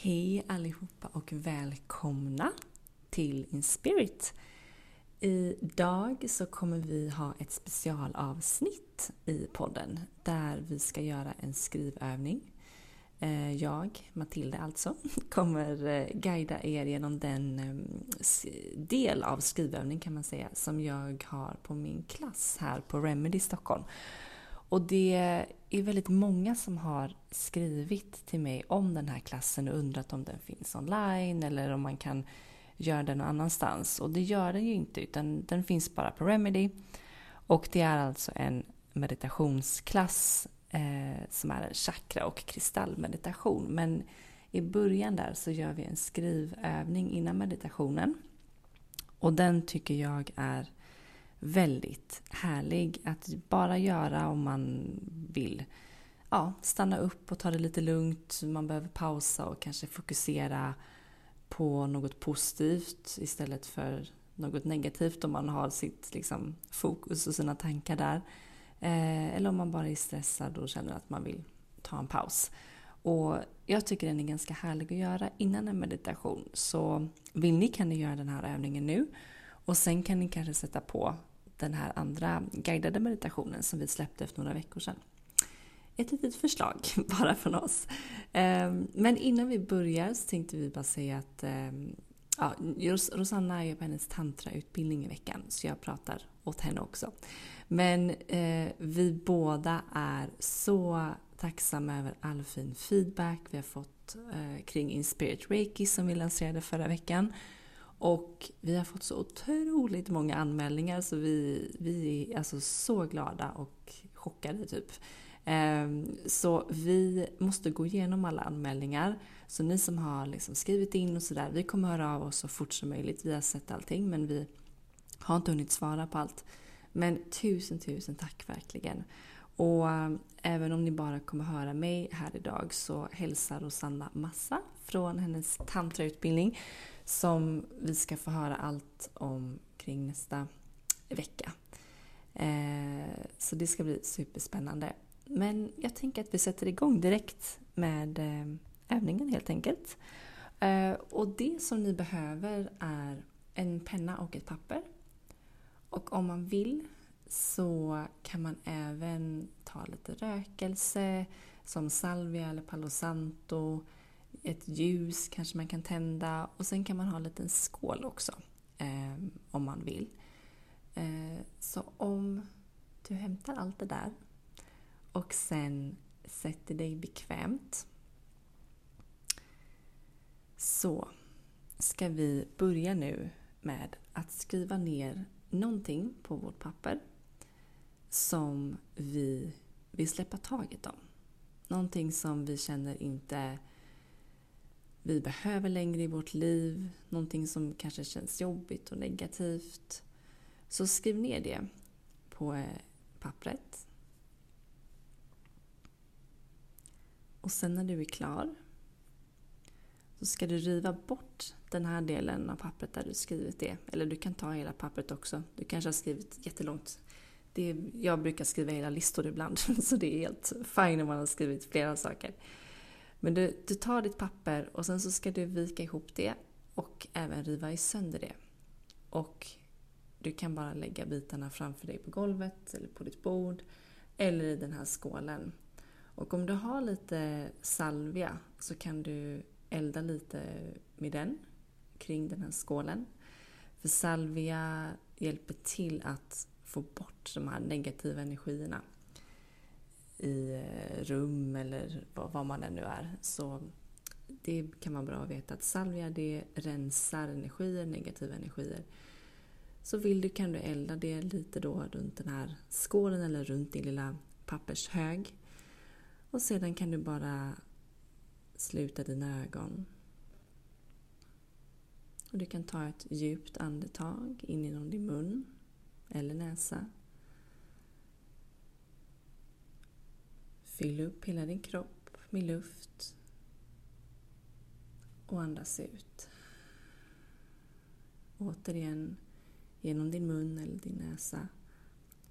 Hej allihopa och välkomna till Inspirit. Idag så kommer vi ha ett specialavsnitt i podden där vi ska göra en skrivövning. Eh, jag, Matilda alltså, kommer eh, guida er genom den ehm, del av skrivövning kan man säga som jag har på min klass här på Remedy Stockholm. Och det är väldigt många som har skrivit till mig om den här klassen och undrat om den finns online eller om man kan göra den någon annanstans. Och det gör den ju inte utan den finns bara på Remedy. Och det är alltså en meditationsklass eh, som är en chakra och kristallmeditation. Men i början där så gör vi en skrivövning innan meditationen. Och den tycker jag är väldigt härlig att bara göra om man vill ja, stanna upp och ta det lite lugnt. Man behöver pausa och kanske fokusera på något positivt istället för något negativt om man har sitt liksom, fokus och sina tankar där. Eh, eller om man bara är stressad och känner att man vill ta en paus. Och jag tycker den är ganska härlig att göra innan en meditation. Så vill ni kan ni göra den här övningen nu. Och sen kan ni kanske sätta på den här andra guidade meditationen som vi släppte för några veckor sedan. Ett litet förslag bara från oss. Ehm, men innan vi börjar så tänkte vi bara säga att ehm, ja, Rosanna är på hennes tantrautbildning i veckan så jag pratar åt henne också. Men eh, vi båda är så tacksamma över all fin feedback vi har fått eh, kring Inspirit Reiki som vi lanserade förra veckan. Och vi har fått så otroligt många anmälningar så vi, vi är alltså så glada och chockade typ. Ehm, så vi måste gå igenom alla anmälningar. Så ni som har liksom skrivit in och sådär, vi kommer höra av oss så fort som möjligt. Vi har sett allting men vi har inte hunnit svara på allt. Men tusen, tusen tack verkligen. Och ehm, även om ni bara kommer höra mig här idag så hälsar Rosanna massa från hennes tantrautbildning som vi ska få höra allt om kring nästa vecka. Eh, så det ska bli superspännande. Men jag tänker att vi sätter igång direkt med eh, övningen helt enkelt. Eh, och det som ni behöver är en penna och ett papper. Och om man vill så kan man även ta lite rökelse som salvia eller palo santo ett ljus kanske man kan tända och sen kan man ha en liten skål också eh, om man vill. Eh, så om du hämtar allt det där och sen sätter dig bekvämt så ska vi börja nu med att skriva ner någonting på vårt papper som vi vill släppa taget om. Någonting som vi känner inte vi behöver längre i vårt liv, någonting som kanske känns jobbigt och negativt. Så skriv ner det på eh, pappret. Och sen när du är klar så ska du riva bort den här delen av pappret där du skrivit det. Eller du kan ta hela pappret också. Du kanske har skrivit jättelångt. Det är, jag brukar skriva hela listor ibland, så det är helt fine om man har skrivit flera saker. Men du, du tar ditt papper och sen så ska du vika ihop det och även riva sönder det. Och du kan bara lägga bitarna framför dig på golvet eller på ditt bord eller i den här skålen. Och om du har lite salvia så kan du elda lite med den kring den här skålen. För salvia hjälper till att få bort de här negativa energierna i eh, rum eller vad man än nu är. Så det kan vara bra att veta att salvia det rensar energier, negativa energier. Så vill du kan du elda det lite då runt den här skålen eller runt din lilla pappershög. Och sedan kan du bara sluta dina ögon. Och du kan ta ett djupt andetag in genom din mun eller näsa. Fyll upp hela din kropp med luft och andas ut. Återigen genom din mun eller din näsa.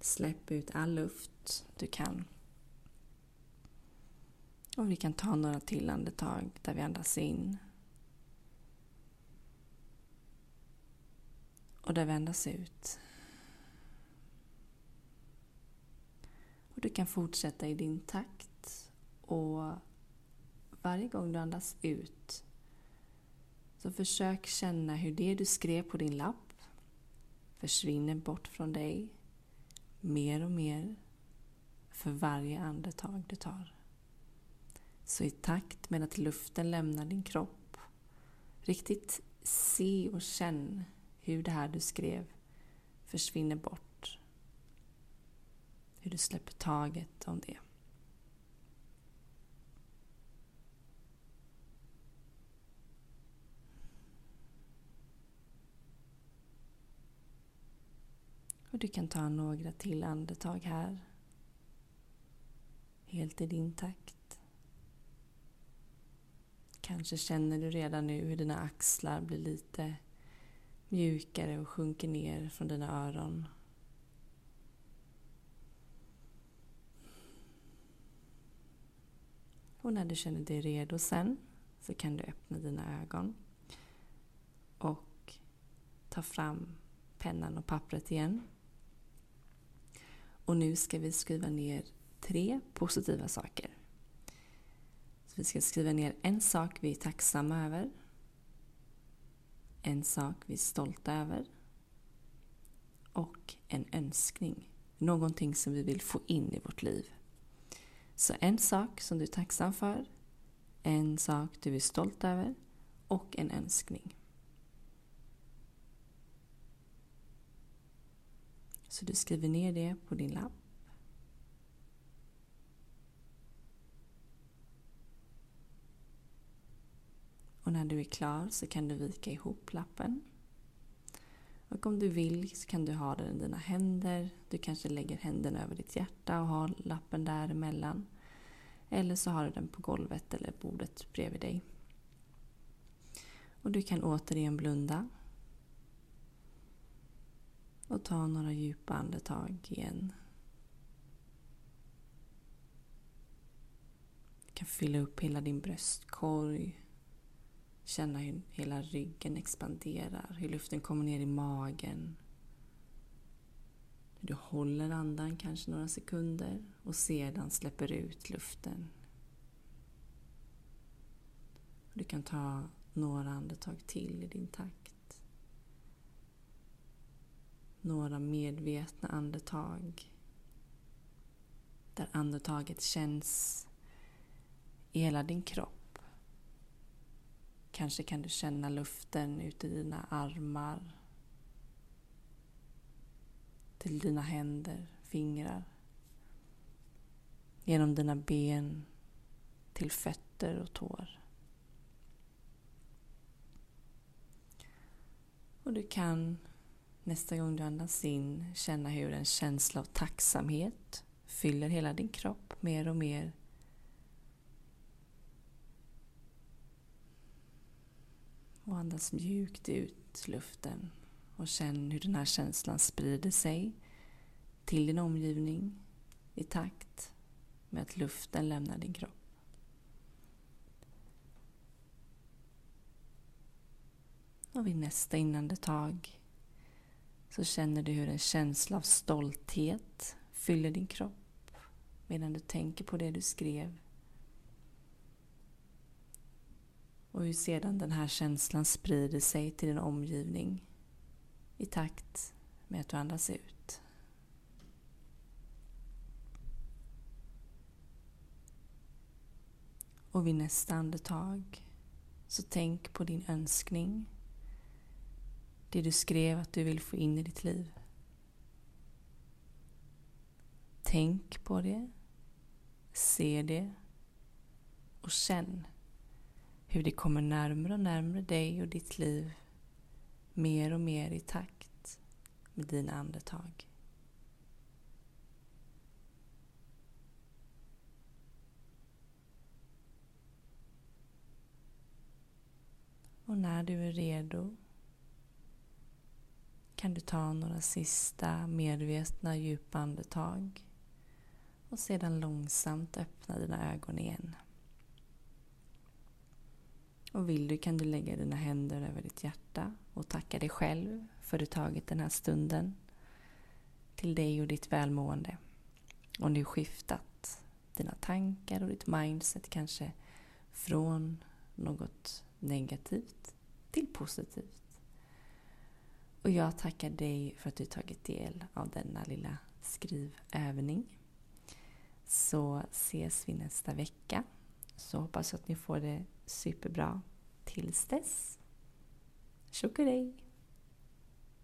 Släpp ut all luft du kan. Och vi kan ta några till andetag där vi andas in. Och där vi andas ut. Och du kan fortsätta i din takt. Och varje gång du andas ut så försök känna hur det du skrev på din lapp försvinner bort från dig mer och mer för varje andetag du tar. Så i takt med att luften lämnar din kropp, riktigt se och känn hur det här du skrev försvinner bort. Hur du släpper taget om det. Och du kan ta några till andetag här. Helt i din takt. Kanske känner du redan nu hur dina axlar blir lite mjukare och sjunker ner från dina öron. Och när du känner dig redo sen så kan du öppna dina ögon och ta fram pennan och pappret igen. Och nu ska vi skriva ner tre positiva saker. Så vi ska skriva ner en sak vi är tacksamma över. En sak vi är stolta över. Och en önskning. Någonting som vi vill få in i vårt liv. Så en sak som du är tacksam för, en sak du är stolt över och en önskning. Så du skriver ner det på din lapp. Och när du är klar så kan du vika ihop lappen. Och om du vill så kan du ha den i dina händer. Du kanske lägger händerna över ditt hjärta och har lappen däremellan. Eller så har du den på golvet eller bordet bredvid dig. Och du kan återigen blunda och ta några djupa andetag igen. Du kan fylla upp hela din bröstkorg. Känna hur hela ryggen expanderar, hur luften kommer ner i magen. Du håller andan kanske några sekunder och sedan släpper ut luften. Du kan ta några andetag till i din takt några medvetna andetag. Där andetaget känns i hela din kropp. Kanske kan du känna luften ut i dina armar. Till dina händer, fingrar. Genom dina ben till fötter och tår. Och du kan Nästa gång du andas in, känna hur en känsla av tacksamhet fyller hela din kropp mer och mer. Och andas mjukt ut luften och känn hur den här känslan sprider sig till din omgivning i takt med att luften lämnar din kropp. Och vid nästa inandetag så känner du hur en känsla av stolthet fyller din kropp medan du tänker på det du skrev. Och hur sedan den här känslan sprider sig till din omgivning i takt med att du andas ut. Och vid nästa andetag så tänk på din önskning det du skrev att du vill få in i ditt liv. Tänk på det, se det och känn hur det kommer närmre och närmre dig och ditt liv mer och mer i takt med dina andetag. Och när du är redo kan du ta några sista medvetna djupa andetag och sedan långsamt öppna dina ögon igen. Och vill du kan du lägga dina händer över ditt hjärta och tacka dig själv för att du tagit den här stunden till dig och ditt välmående. Och nu skiftat dina tankar och ditt mindset kanske från något negativt till positivt. Och jag tackar dig för att du tagit del av denna lilla skrivövning. Så ses vi nästa vecka. Så hoppas jag att ni får det superbra tills dess. Tjockelej!